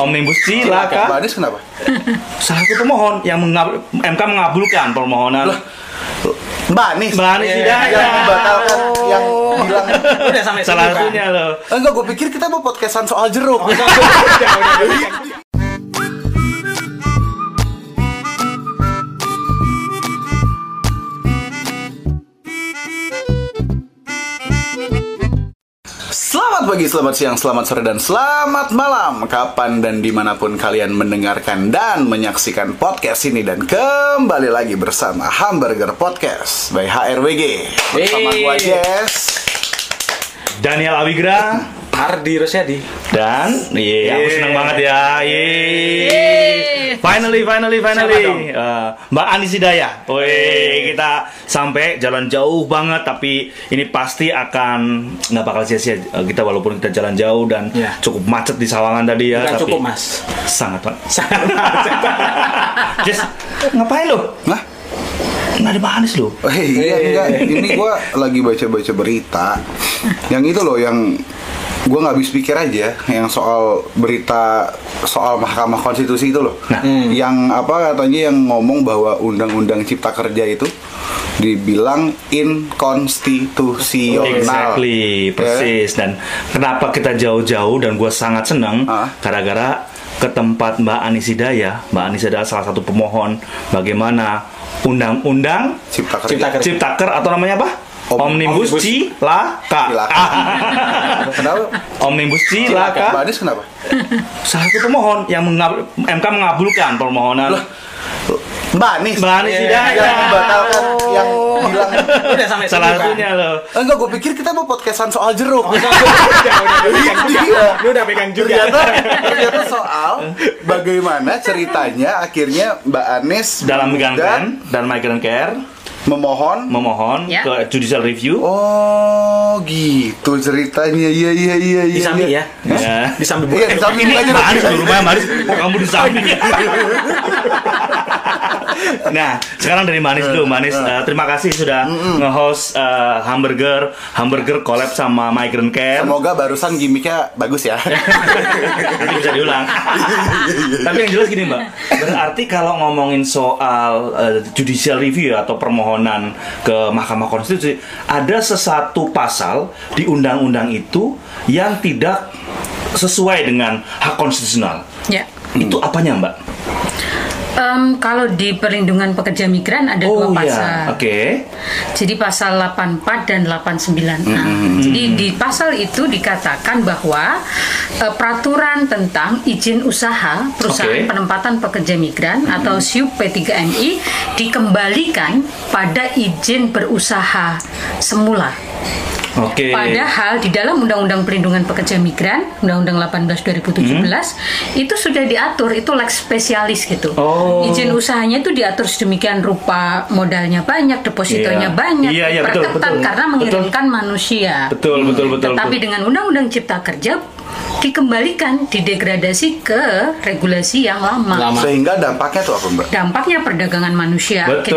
Omnibus Cilaka. Mbak Anies kenapa? Salah satu pemohon yang mengab- MK mengabulkan permohonan Mbak Anies. Mbak Anies Hidayah. Yang membatalkan, yang bilang. Udah sampai salah situ, satunya loh. Enggak, gue pikir kita mau podcastan soal jeruk. Selamat pagi, selamat siang, selamat sore, dan selamat malam. Kapan dan di mana pun kalian mendengarkan dan menyaksikan podcast ini. Dan kembali lagi bersama Hamburger Podcast by HRWG Bersama Yeay. gua Jess. Daniel Awigra Ardi Rosyadi. dan iya aku senang banget ya. Yeay. Finally, finally, finally. Eh, Mbak Anies Hidayah. Woi, kita sampai jalan jauh banget tapi ini pasti akan nggak bakal sia-sia Eh, kita walaupun kita jalan jauh dan Ya. cukup macet di Sawangan tadi ya. Bukan tapi cukup, Mas. Sangat Pak. Sangat. Jess, ngapain lo? Nah, Nggak ada Mbak Anies lo. eh, iya enggak Ini gua lagi baca-baca berita Yang itu loh, yang gue nggak habis pikir aja yang soal berita soal Mahkamah Konstitusi itu loh Nah. yang apa katanya yang ngomong bahwa Undang-Undang Cipta Kerja itu dibilang inkonstitusional Exactly, persis. Dan kenapa kita jauh-jauh dan gue sangat senang Ah. gara-gara ke tempat Mbak Anies Hidayah. Mbak Anies adalah salah satu pemohon bagaimana undang-undang Cipta Kerja Cipta Kerja. Ciptaker atau namanya apa? Om- Omnibus Omnibus. Cilaka. Cilaka. kenapa Omnibus Mbak Cilaka. Anies kenapa Salah satu pemohon yang mengab- MK mengabulkan permohonan Lah, Mbak Anies Mbak Anies Iya. Hidayah. yang membatalkan yang bilang Udah sampai Salah satunya loh. enggak gue pikir kita mau podcastan soal jeruk Udah, udah, udah pegang juga. Lu udah pegang juga. ternyata ternyata soal bagaimana ceritanya akhirnya Mbak Anies Dalam menggugat, care dan migrant care memohon memohon Ya. ke judicial review. oh gitu ceritanya iya iya iya iya Di samping iya. ya. Ya. Di samping Iya, di samping Ini aja. Anies di rumahnya Mbak Anies, kok kamu di samping ya? nah, sekarang dari Mbak Anies dulu, Mbak Anies, eh, terima kasih sudah nge-host eh, hamburger, hamburger collab sama Migrant Care. Semoga barusan gimmicknya bagus ya. Nanti bisa diulang. Tapi yang jelas gini Mbak, berarti kalau ngomongin soal eh, judicial review ya, atau permohonan ke Mahkamah Konstitusi, ada sesuatu pasal di undang-undang itu yang tidak sesuai dengan hak konstitusional. Ya. Itu apanya Mbak? Em, kalau di perlindungan pekerja migran ada Oh dua iya, pasal. oke. Jadi pasal 84 dan 89A. Jadi di pasal itu dikatakan bahwa eh, peraturan tentang izin usaha perusahaan Oke. penempatan pekerja migran atau SIUP P3MI dikembalikan pada izin berusaha semula. Oke. Padahal di dalam Undang-Undang Perlindungan Pekerja Migran, Undang-Undang 18 2017 itu sudah diatur itu lex spesialis gitu. Oh. Izin usahanya itu diatur sedemikian rupa modalnya banyak, depositonya Iya. banyak, Iya, iya, betul, betul. karena Betul. mengirimkan manusia. Betul, betul, betul. Tetapi betul. dengan Undang-Undang Cipta Kerja dikembalikan, didegradasi ke regulasi yang lama. Lama. Sehingga dampaknya tuh apa Mbak? Dampaknya perdagangan manusia Betul. makin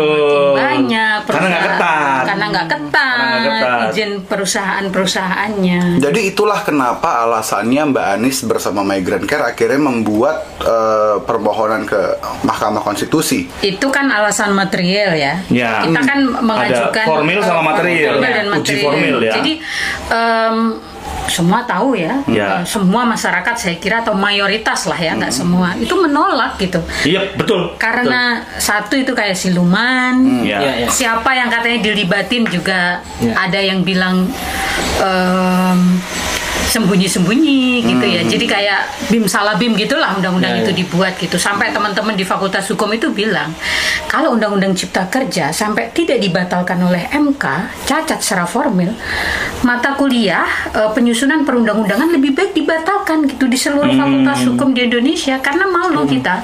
banyak Karena nggak perusahaan- ketat. karena nggak ketat, Karena nggak ketat. izin perusahaan-perusahaannya. Jadi itulah kenapa alasannya Mbak Anies bersama Migrant Care akhirnya membuat eh, permohonan ke Mahkamah Konstitusi. Itu kan alasan material ya. Ya. Kita kan mengajukan formil sama eh, material. formil dan Uji material. formil ya. Jadi em, semua tahu ya, Ya. eh, semua masyarakat saya kira atau mayoritas lah ya, nggak semua itu menolak gitu. Iya, betul. Karena satu itu kayak siluman, Betul. Ya. Iya, iya. siapa yang katanya dilibatin juga Ya. ada yang bilang em, sembunyi-sembunyi gitu ya. Jadi kayak bim salah bim gitulah undang-undang Ya, itu ya. dibuat gitu. Sampai teman-teman di Fakultas Hukum itu bilang kalau undang-undang Cipta Kerja sampai tidak dibatalkan oleh MK, cacat secara formil, mata kuliah eh, penyusunan perundang-undangan lebih baik dibatalkan gitu di seluruh Fakultas Hukum di Indonesia karena malu kita.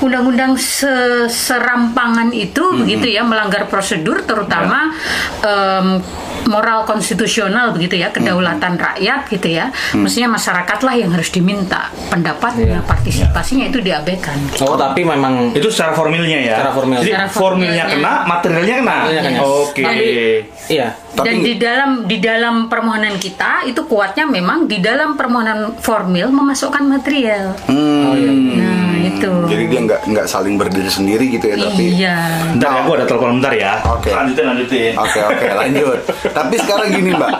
Undang-undang se- serampangan itu begitu ya melanggar prosedur terutama em, moral konstitusional begitu ya kedaulatan rakyat gitu ya mestinya masyarakatlah yang harus diminta pendapatnya Iya. partisipasinya itu diabaikan Oh, tapi memang Itu secara formilnya ya. Secara formil. Jadi Secara formilnya formilnya. kena, materialnya kena. Materialnya kena. Oke. Tapi Iya. Tapi Dan di dalam di dalam permohonan kita itu kuatnya memang di dalam permohonan formil memasukkan material. Hmm, Nah itu. jadi dia nggak nggak saling berdiri sendiri gitu ya tapi Iya. Bentar ya, gue ada telepon bentar ya. Oke. Lanjutin, lanjutin. Oke oke lanjut. Tapi sekarang gini mbak,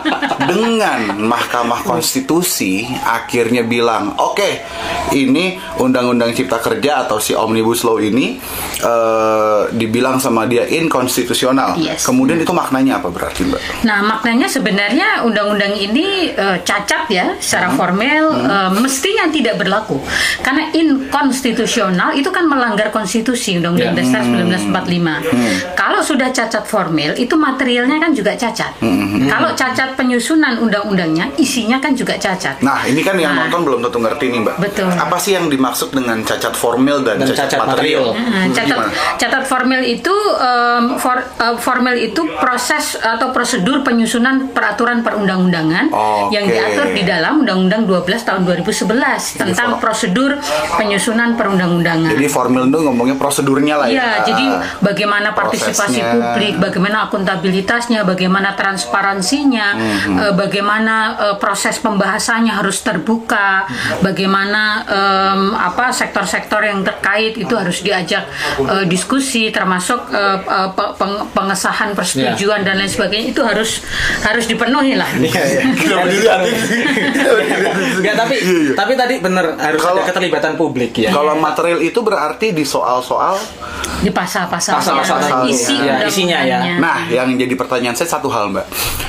dengan Mahkamah Konstitusi akhirnya bilang, oke ini Undang-Undang Cipta Kerja atau si Omnibus Law ini eh, dibilang sama dia inkonstitusional. Yes. Kemudian itu maknanya apa berarti mbak? Nah, maknanya sebenarnya undang-undang ini eh, cacat ya secara Hmm. formel eh, mestinya tidak berlaku. Karena inkonstitusional itu kan melanggar konstitusi Undang-Undang Ya. Dasar 1945. Hmm. Kalau sudah cacat formel itu materialnya kan juga cacat. Hmm, Kalau cacat penyusunan undang-undangnya isinya kan juga cacat. Nah ini kan yang Nah. nonton belum tentu ngerti nih mbak. Betul. Apa sih yang dimaksud dengan cacat formil dan, Dan cacat, cacat material? material. Nah, catat Gimana? catat formil itu em, for, eh, formil itu proses atau prosedur penyusunan peraturan perundang-undangan Oke. yang diatur di dalam Undang-Undang 12 tahun 2011 tentang prosedur penyusunan perundang-undangan. Jadi formil itu ngomongnya prosedurnya lah ya. Iya, jadi bagaimana partisipasi Prosesnya. publik, bagaimana akuntabilitasnya, bagaimana transparansinya, eh, bagaimana eh, proses pembahasannya harus terbuka, bagaimana em, apa sektor-sektor yang terkait itu harus diajak eh, diskusi, termasuk eh, pe- peng- pengesahan persetujuan dan lain sebagainya itu harus harus dipenuhi lah. Iya, iya. Tapi Iya, tapi tadi bener harus Kalau- ada keterlibatan publik ya. Kalau material itu berarti di soal-soal di pasal-pasal Pasal-pasal isi ya, isinya ya. Nah, yang jadi pertanyaan saya satu hal, Mbak.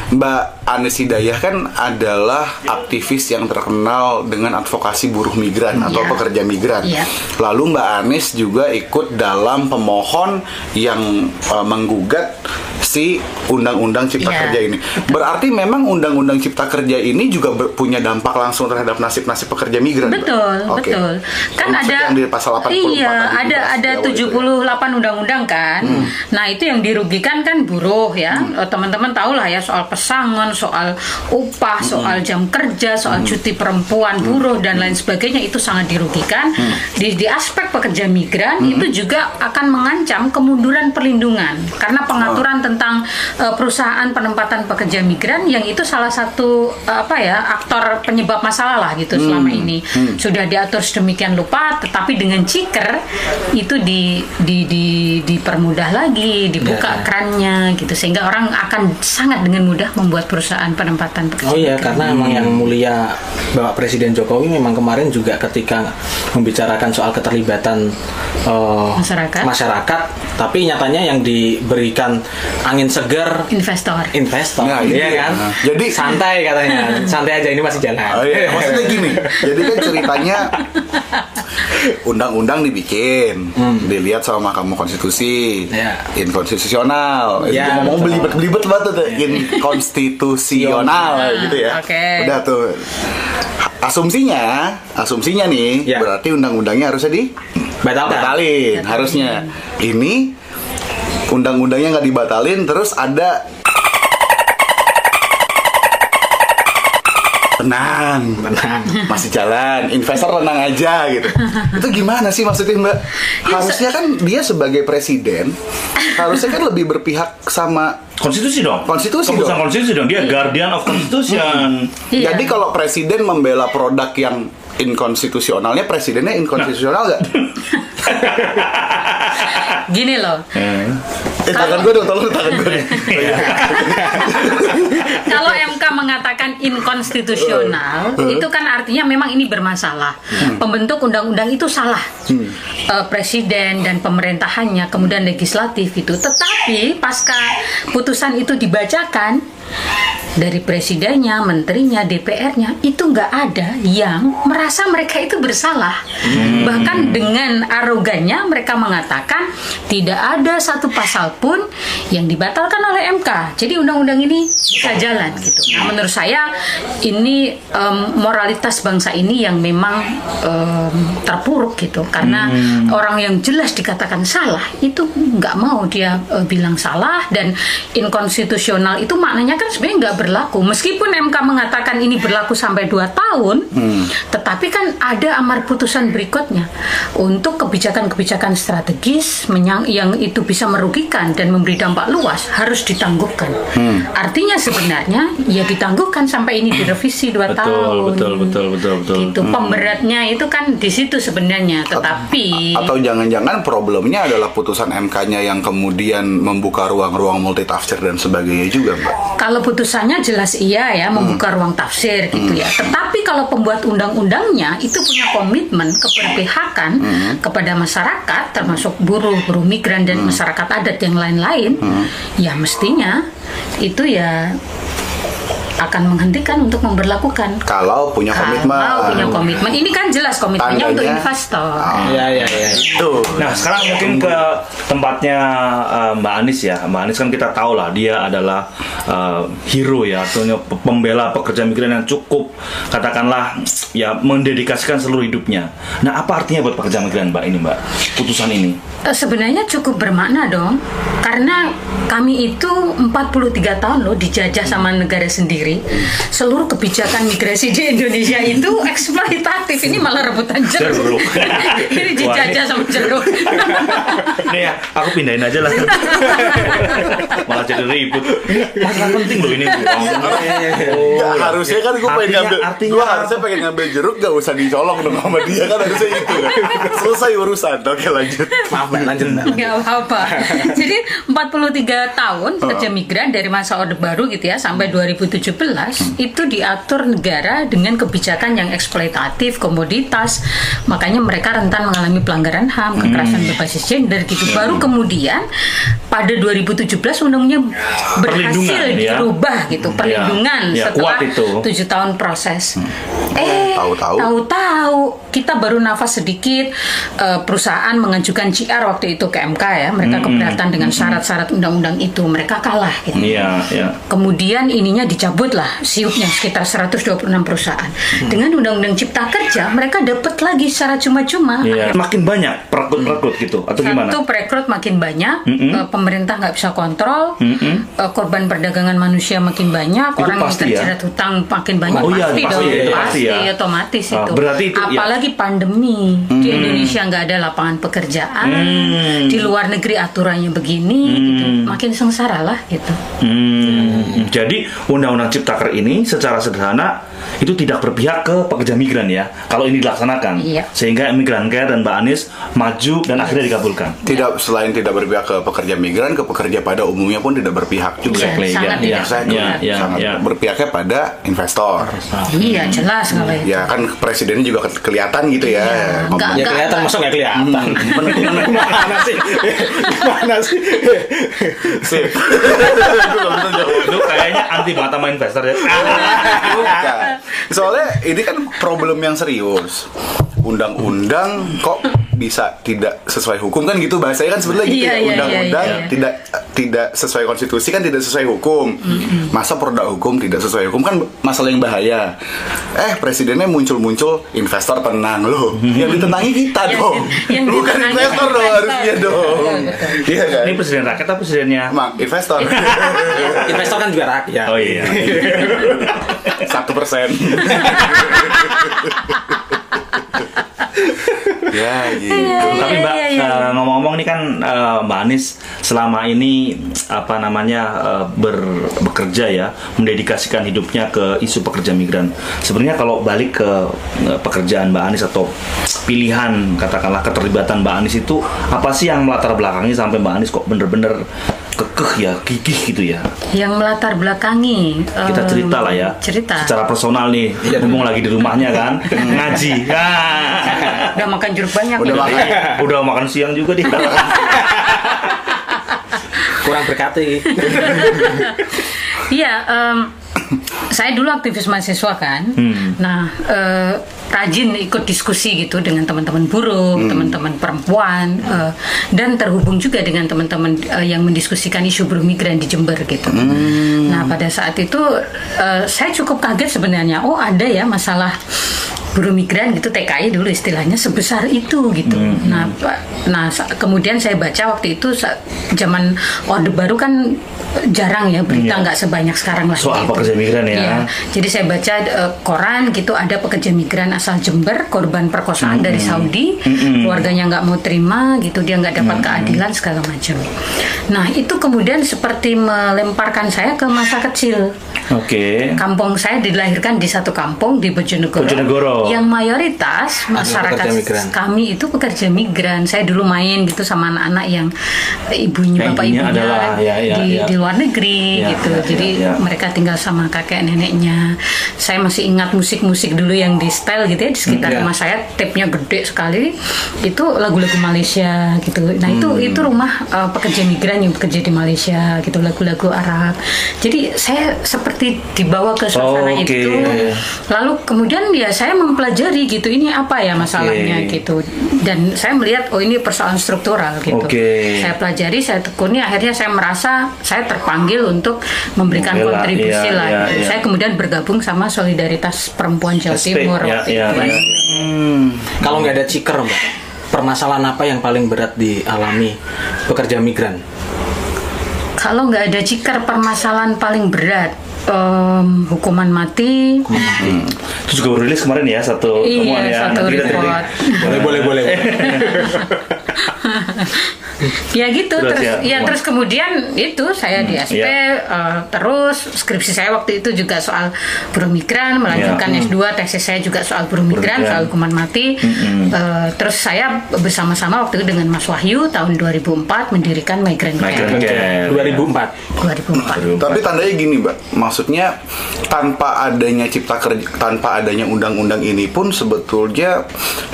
Mbak Anies Hidayah kan adalah aktivis yang terkenal dengan advokasi buruh migran atau Iya. pekerja migran. Iya. Lalu Mbak Anies juga ikut dalam pemohon yang uh, menggugat si Undang-Undang Cipta Iya. Kerja ini. Berarti memang Undang-Undang Cipta Kerja ini juga ber- punya dampak langsung terhadap nasib-nasib pekerja migran. Mbak? Betul, Oke. betul. Kan Maksud ada yang di pasal 84 Iya, ada ada di awal itu ya. 78 undang-undang kan. Nah, itu yang dirugikan kan buruh ya. Eh, Teman-teman tahu lah ya soal pesangon, soal upah, soal jam kerja, soal cuti perempuan, buruh dan lain sebagainya. Itu sangat dirugikan. Di di aspek pekerja migran itu juga akan mengancam kemunduran perlindungan. Karena pengaturan tentang eh, perusahaan penempatan pekerja migran yang itu salah satu eh, apa ya aktor penyebab masalah lah gitu selama ini. Sudah diatur sedemikian lupa tetapi dengan ciker itu di di di dipermudah lagi dibuka kerannya gitu. Sehingga orang akan sangat dengan mudah membuat perusahaan penempatan pekerja Oh iya, karena emang yang mulia Bapak Presiden Jokowi memang kemarin juga ketika membicarakan soal keterlibatan eh, Masyarakat. masyarakat, tapi nyatanya yang diberikan angin segar investor. investor, Nah, iya kan? Nah, jadi- santai katanya, santai aja ini masih jalan. Oh iya, maksudnya gini. Jadi kan ceritanya undang-undang dibikin, dilihat sama Mahkamah Konstitusi, Ya. inkonstitusional. Itu Ya, ngomong betul. belibet-belibet banget tuh, inkonstitusional gitu ya. Oke. Udah tuh. Asumsinya, asumsinya nih, Ya. berarti undang-undangnya harusnya di Batalkan. batalin, harusnya. Ini undang-undangnya nggak dibatalin, terus ada tenang, Tenang. masih jalan, investor tenang aja gitu. Itu gimana sih maksudnya Mbak? Harusnya kan dia sebagai presiden, harusnya kan lebih berpihak sama. Konstitusi dong. Konstitusi Keputusan dong. konstitusi dong. Dia guardian of constitution. Iya. Jadi kalau presiden membela produk yang inkonstitusionalnya, presidennya inkonstitusional nggak? gini loh eh tangan gue dong, tolong tangan gue. kalau MK mengatakan inkonstitusional, itu kan artinya memang ini bermasalah. Pembentuk undang-undang itu salah. Eh, presiden dan pemerintahannya, kemudian legislatif itu. Tetapi pasca putusan itu dibacakan dari presidennya, menterinya, DPR-nya itu nggak ada yang merasa mereka itu bersalah. Bahkan dengan arogannya mereka mengatakan tidak ada satu pasal pun yang dibatalkan oleh MK. Jadi undang-undang ini bisa jalan gitu. Nah, menurut saya ini em, moralitas bangsa ini yang memang em, terpuruk gitu. Karena orang yang jelas dikatakan salah itu nggak mau dia eh, bilang salah dan inkonstitusional itu maknanya kan sebenarnya nggak berlaku. Meskipun MK mengatakan ini berlaku sampai 2 tahun tetapi kan ada amar putusan berikutnya. Untuk kebijakan kebijakan-kebijakan strategis yang itu bisa merugikan dan memberi dampak luas harus ditangguhkan. Artinya sebenarnya ya ditangguhkan sampai ini direvisi dua Betul, tahun. betul, betul, betul, betul. Gitu. Pemberatnya itu kan di situ sebenarnya, tetapi Atau jangan-jangan problemnya adalah putusan MK-nya yang kemudian membuka ruang-ruang multitafsir dan sebagainya juga, Mbak. Kalau putusannya jelas iya ya membuka ruang tafsir gitu ya. Tetapi kalau pembuat undang-undangnya itu punya komitmen keberpihakan kepada masyarakat termasuk buruh, buruh migran dan masyarakat adat yang lain-lain, ya mestinya itu ya akan menghentikan untuk memberlakukan Kalau punya komitmen. Kalau punya komitmen, ini kan jelas komitmennya untuk Tandanya- investor. Iya, iya, iya. Tuh. Nah sekarang mungkin ke tempatnya eh, Mbak Anis ya. Mbak Anis kan kita tahu lah dia adalah eh, hero ya. Artinya pe- pembela pekerja migran yang cukup. Katakanlah ya mendedikasikan seluruh hidupnya. Nah apa artinya buat pekerja migran Mbak ini Mbak? Putusan ini? Eh, Sebenarnya cukup bermakna dong, karena kami itu 43 tahun loh dijajah sama negara sendiri. Seluruh kebijakan migrasi di Indonesia itu eksploitatif. Ini malah rebutan jeruk. Jeruk. ini dijajah sama jeruk. Nih ya aku pindahin aja lah malah jadi ribut masalah penting loh ini Nggak, harusnya kan gue pengen ngambil artinya gue harusnya pengen ngambil jeruk gak usah dicolong dong sama dia kan harusnya itu kan selesai urusan oke lanjut Maaf, Mbak, lanjut, Mbak. Nggak apa-apa. Jadi 43 tahun Oh. kerja migran dari masa Orde Baru gitu ya sampai 2017 itu diatur negara dengan kebijakan yang eksploitatif, komoditas. Makanya mereka rentan mengalami pelanggaran HAM, kekerasan berbasis gender gitu. Baru kemudian pada 2017 undang-undangnya berhasil ya. dirubah gitu, perlindungan Ya, setelah kuat itu. tujuh tahun proses. Eh, Tahu-tahu. tahu-tahu kita baru nafas sedikit eh, perusahaan mengajukan GR waktu itu ke MK ya mereka keberatan dengan syarat-syarat undang-undang itu mereka kalah gitu. iya iya Kemudian ininya dicabut lah siupnya sekitar 126 perusahaan. Dengan undang-undang Cipta Kerja mereka dapat lagi secara cuma-cuma. iya makin banyak perekrut-perekrut gitu atau gimana Satu perekrut makin banyak, Mm-mm. eh, pemerintah nggak bisa kontrol, Mm-mm. eh, korban perdagangan manusia makin banyak, Itu orang yang ya? terjerat hutang makin banyak, Oh iya, pasti, pasti, dong, iya, pasti, pasti ya. otomatis Ah, itu. berarti itu, ya. Apalagi pandemi di Indonesia nggak ada lapangan pekerjaan, Hmm. di luar negeri aturannya begini, gitu. makin sengsara lah gitu. Hmm, jadi Undang-Undang Ciptaker ini secara sederhana itu tidak berpihak ke pekerja migran ya. Kalau ini dilaksanakan, Iya. sehingga Migran Care dan Mbak Anies maju dan akhirnya dikabulkan. tidak selain tidak berpihak ke pekerja migran ke pekerja pada umumnya pun tidak berpihak juga Exactly, sangat ya, tidak. ya, Exactly. ya, ya, sangat ya. berpihaknya pada investor Iya jelas kalau itu. ya kan presidennya juga ke- kelihatan gitu ya Iya, Ngomong- nggak- Ya kelihatan, masa nggak kelihatan? Mana sih? Mana sih? Itu kayaknya anti banget sama investor ya. Bukan. Soalnya ini kan problem yang serius. Undang-undang kok bisa tidak sesuai hukum kan gitu bahasanya kan sebenarnya gitu Iya, ya. iya, Undang-undang iya, iya. tidak tidak sesuai konstitusi kan tidak sesuai hukum. Masa produk hukum tidak sesuai hukum kan masalah yang bahaya. Eh presidennya muncul-muncul investor tenang loh. Yang ditentangi kita Yang- dong. yang Bukan investor dong investor. harusnya dong. Betul, Iya kan? Ini presiden rakyat atau presidennya? Emang investor Investor kan juga rakyat. Oh iya. satu persen. ya gitu. Tapi Mbak Iya, iya, iya. eh, ngomong-ngomong ini kan eh, Mbak Anies selama ini apa namanya eh, ber- bekerja ya, mendedikasikan hidupnya ke isu pekerja migran. Sebenarnya kalau balik ke eh, pekerjaan Mbak Anies atau pilihan katakanlah keterlibatan Mbak Anies itu apa sih yang melatar belakangnya sampai Mbak Anies kok bener-bener kekeh ya, gigih gitu ya. Yang melatar belakangi Kita em, cerita lah ya. Cerita. Secara personal nih, ngomong lagi di rumahnya kan, ngaji. Ya. Udah makan jeruk banyak Udah ya? makan. Udah makan siang juga dia. Kurang berkati. Iya, em, saya dulu aktivis mahasiswa kan. Nah, eh, rajin ikut diskusi gitu dengan teman-teman buruh, teman-teman perempuan, eh, dan terhubung juga dengan teman-teman eh, yang mendiskusikan isu buruh migran di Jember gitu. Nah, pada saat itu eh, saya cukup kaget sebenarnya. Oh, ada ya masalah buruh migran gitu TKI dulu istilahnya sebesar itu gitu. Nah, Pak- nah kemudian saya baca waktu itu zaman Orde Baru kan jarang ya berita Iya. nggak sebanyak sekarang lah. Soal gitu. pekerja migran ya. Iya. Jadi saya baca eh, koran gitu ada pekerja migran asal Jember korban perkosaan dari Saudi, keluarganya nggak mau terima gitu dia nggak dapat keadilan segala macam. Nah itu kemudian seperti melemparkan saya ke masa kecil. Oke. Kampung saya dilahirkan di satu kampung di Bojonegoro, Bojonegoro. Yang mayoritas masyarakat kami itu pekerja migran. Saya dulu main gitu sama anak-anak yang ibunya bapak ibunya adalah, ya, ya, di, ya. di luar negeri Ya, gitu. ya, Jadi ya, ya. mereka tinggal sama kakek neneknya. Saya masih ingat musik-musik dulu yang di style gitu ya di sekitar ya. rumah saya tape-nya gede sekali. Itu lagu-lagu Malaysia gitu. Nah, itu Hmm. itu rumah eh, pekerja migran yang bekerja di Malaysia gitu lagu-lagu Arab. Jadi saya seperti dibawa ke suasana Oh, oke. itu. Lalu kemudian ya saya mempelajari gitu ini apa ya masalahnya Oke. gitu. Dan saya melihat oh ini persoalan struktural gitu. Oke. Saya pelajari, saya tekuni, akhirnya saya merasa saya terpanggil untuk memberikan Membela, kontribusi iya, lah. iya, iya. Saya kemudian bergabung sama Solidaritas Perempuan Jawa SP, Timur ya, waktu ya, itu. ya. Kalau nggak ada ciker, Mbak, permasalahan apa yang paling berat dialami pekerja migran? Kalau nggak ada cikar permasalahan paling berat em, hukuman mati. Terus juga baru rilis kemarin ya satu Iya, temuan ya. satu Nanti kita report. Boleh, boleh, boleh. ya gitu Terus terus, ya, ya, terus kemudian itu saya di SP iya. eh, terus skripsi saya waktu itu juga soal buruh migran melanjutkan Iya. S2 tesis saya juga soal buruh migran migran. soal hukuman mati Eh, terus saya bersama-sama waktu itu dengan Mas Wahyu tahun 2004 mendirikan Migrant Care Care. 2004. 2004 Tapi tandanya gini, Mbak. Maksudnya tanpa adanya cipta kerja, tanpa adanya undang-undang ini pun sebetulnya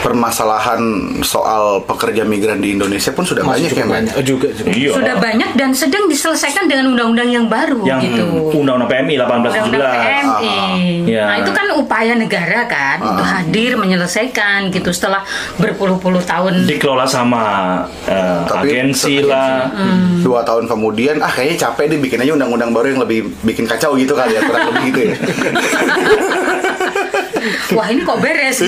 permasalahan soal pekerja migran di Indonesia pun sudah Masih banyak cukup Mbak. banyak. Oh, juga, juga. Iya. sudah banyak dan sedang diselesaikan dengan undang-undang yang baru yang gitu undang-undang PMI 1817. Undang-undang PMI. Ya. Nah itu kan upaya negara kan untuk hadir menyelesaikan gitu setelah berpuluh-puluh tahun. dikelola sama eh, Tapi agensi lah. Dua tahun kemudian, ah kayaknya capek deh bikin aja undang-undang baru yang lebih bikin kacau gitu kali ya, kurang lebih gitu ya. Wah ini kok beres?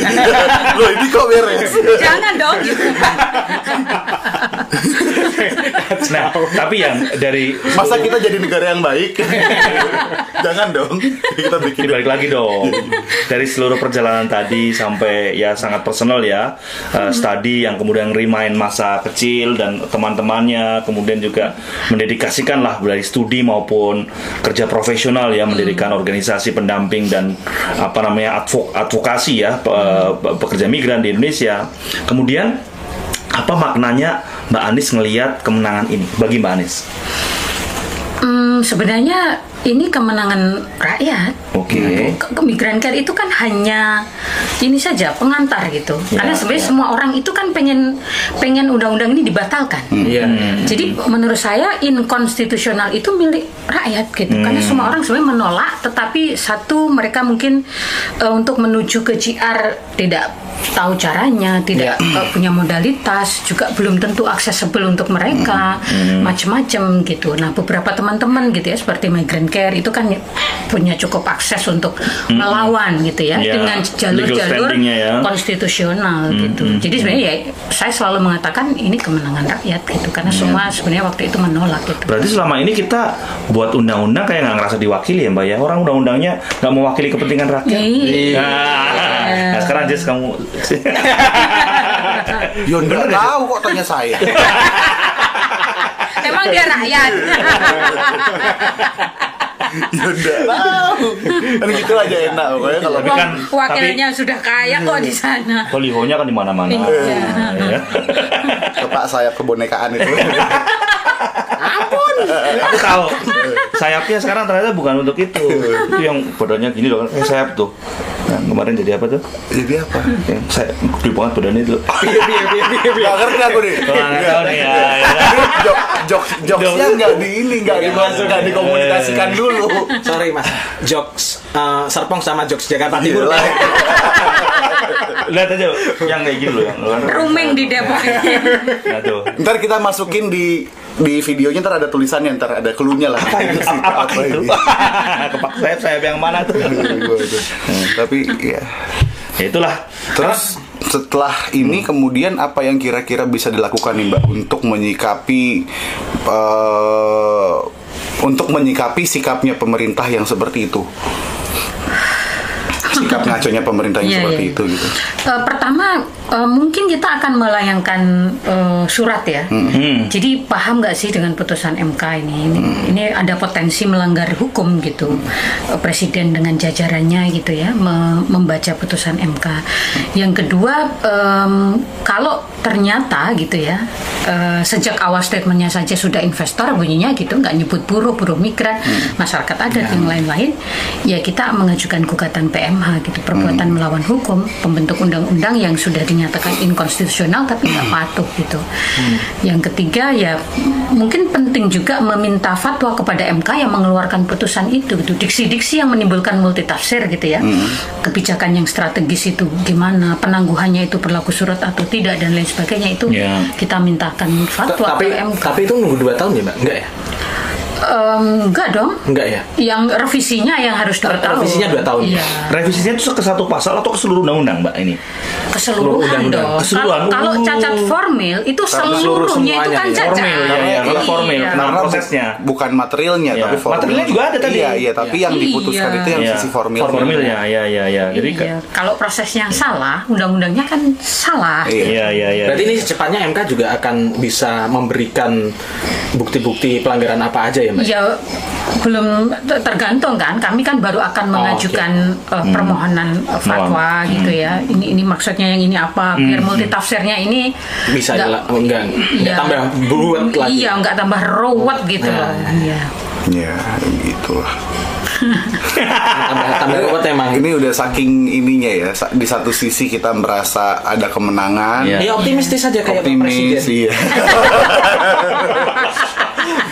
Loh ini kok beres? Jangan dong. Gitu. Nah, tapi yang dari Masa kita jadi negara yang baik? Jangan dong. Kita bikin balik lagi dong. Dari seluruh perjalanan tadi sampai ya sangat personal ya uh, study yang kemudian remind masa kecil dan teman-temannya kemudian juga mendedikasikan lah dari studi maupun kerja profesional ya mendirikan organisasi pendamping dan apa namanya advo- advokasi ya pe- pe- pekerja migran di Indonesia. Kemudian apa maknanya Mbak Anis ngelihat kemenangan ini bagi Mbak Anis? Hmm, sebenarnya ini kemenangan rakyat. Oke. Ke- ke- Migran Care itu kan hanya ini saja pengantar gitu. Ya, Karena sebenarnya ya. semua orang itu kan pengen pengen undang-undang ini dibatalkan. Iya. Jadi menurut saya inkonstitusional itu milik rakyat gitu. Karena Hmm. semua orang sebenarnya menolak, tetapi satu mereka mungkin eh, untuk menuju ke JR tidak tahu caranya, tidak Ya. punya modalitas, juga belum tentu aksesibel untuk mereka, Hmm. macam-macam gitu. Nah beberapa teman-teman gitu ya seperti Migrant Care itu kan punya cukup akses untuk melawan gitu ya Ya, dengan jalur-jalur ya. konstitusional gitu. Jadi sebenarnya ya saya selalu mengatakan ini kemenangan rakyat gitu karena semua sebenarnya waktu itu menolak gitu. Berarti selama ini kita buat undang-undang kayak nggak ngerasa diwakili ya Mbak ya? Orang undang-undangnya nggak mewakili kepentingan rakyat. Iya. Nah, nah, sekarang Jess kamu Yo nggak tahu kok tanya saya. Emang dia rakyat. Nggak tahu. Kan gitu aja enak pokoknya kalau Tapi kan- wakilnya sudah kaya kok di sana. Balihonya kan di mana-mana. Iya. Ya. kepak sayap kebonekaan itu. Aku tahu sayapnya sekarang ternyata bukan untuk itu. Itu yang badannya gini loh, kayak sayap tuh. Nah, kemarin jadi apa tuh? Jadi apa? Yang saya gede banget badannya itu. Gak ngerti aku nih. Oh, nggak nih ya. ya. Jok, jok, jokesnya nggak di ini, nggak di nggak dikomunikasikan dulu. Sorry mas, jokes eh, Serpong sama jokes Jakarta Timur. Lihat aja yang kayak gini loh yang Rumeng di Depok. Nah, tuh. Ntar kita masukin di di videonya ntar ada tulisannya ntar ada keluhnya lah. Apa itu? Apa, apa itu? Kepak sayap sayap yang mana tuh? Tapi ya Ya itulah. Terus setelah ini kemudian apa yang kira-kira bisa dilakukan nih Mbak untuk menyikapi eh, untuk menyikapi sikapnya pemerintah yang seperti itu? Sikap ngaconya pemerintah yang Iya, seperti iya. itu gitu. Eh, pertama eh, mungkin kita akan melayangkan eh, surat ya. Hmm. Jadi paham nggak sih dengan putusan MK ini? Ini, ini ada potensi melanggar hukum gitu. Eh, Presiden dengan jajarannya gitu ya me- membaca putusan MK. Yang kedua em, kalau ternyata gitu ya eh, sejak awal statementnya saja sudah investor bunyinya gitu nggak nyebut buruh buruh migran masyarakat adat yang lain-lain ya kita mengajukan gugatan PMH gitu perbuatan melawan hukum pembentuk undang-undang yang sudah dinyatakan inkonstitusional tapi nggak patuh gitu. Yang ketiga ya mungkin penting juga meminta fatwa kepada MK yang mengeluarkan putusan itu gitu. Diksi-diksi yang menimbulkan multitafsir gitu ya. Kebijakan yang strategis itu gimana penangguhannya itu berlaku surat atau tidak dan lain sebagainya itu Ya. kita mintakan fatwa tapi ke MK tapi itu nunggu dua tahun ya mbak? Enggak ya Em, enggak dong enggak ya yang revisinya yang harus dua tahun Revisinya dua tahun. iya Revisinya itu ke satu pasal atau ke seluruh undang-undang, Mbak ini? Seluruh keseluruhan undang-undang. dong Keseluruhan. kalau kalau Uh. cacat formil itu seluruh seluruhnya itu kan ya. cacat Formil, ya, ya. Kalau formil, Iya. Karena prosesnya. bukan materialnya Iya. tapi formil. Materialnya juga ada tadi. Iya, iya, tapi yang Iya. diputuskan itu yang Iya. sisi formil. Formilnya, ya, ya, ya. Jadi Iya. kalau prosesnya salah undang-undangnya kan salah Iya. Iya, iya, iya. berarti ini secepatnya MK juga akan bisa memberikan bukti-bukti pelanggaran apa aja ya mbak Ya belum ter- tergantung kan. Kami kan baru akan mengajukan uh, permohonan uh, fatwa gitu ya. Ini ini maksudnya yang ini apa? Biar multitafsirnya ini bisa nggak- lah enggak enggak Iya. tambah buat lagi Iya, nggak tambah ruwet gitu Nah. loh. Iya. Ya, gitulah. tambah tambah ruwet emang Ini udah saking ininya ya. Di satu sisi kita merasa ada kemenangan. Iya. ya optimistis saja kayak Pak Optimis, presiden iya.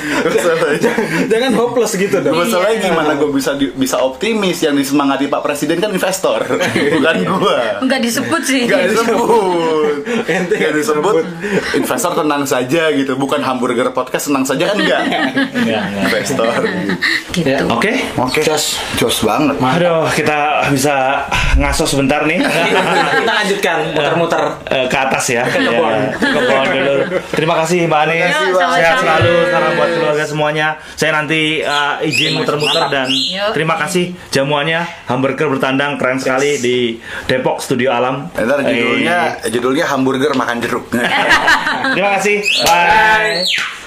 Masalahnya, jangan hopeless gitu dong masalahnya gimana gue bisa di- bisa optimis yang disemangati Pak Presiden kan investor, bukan gua. Nggak disebut sih. Gak disebut, Ente gak disebut. Investor tenang saja gitu, bukan hamburger podcast tenang saja kan enggak. Enggak, enggak. Investor. gitu. Ya, Oke. Oke, Jos. jos banget. Aduh, kita bisa ngasos sebentar nih. kita lanjutkan muter-muter Eh, ke atas ya. Ke kebun. Ya, ke kebun dulu. Terima kasih Mbak Anies. kasih, Mbak. Sehat selalu salam buat keluarga semuanya. Saya nanti eh, izin muter-muter dan Yuk. terima kasih jamuannya hamburger bertandang keren sekali di Depok Studio Alam. Ntar judulnya Eh, judulnya hamburger makan jeruk. terima kasih. Bye.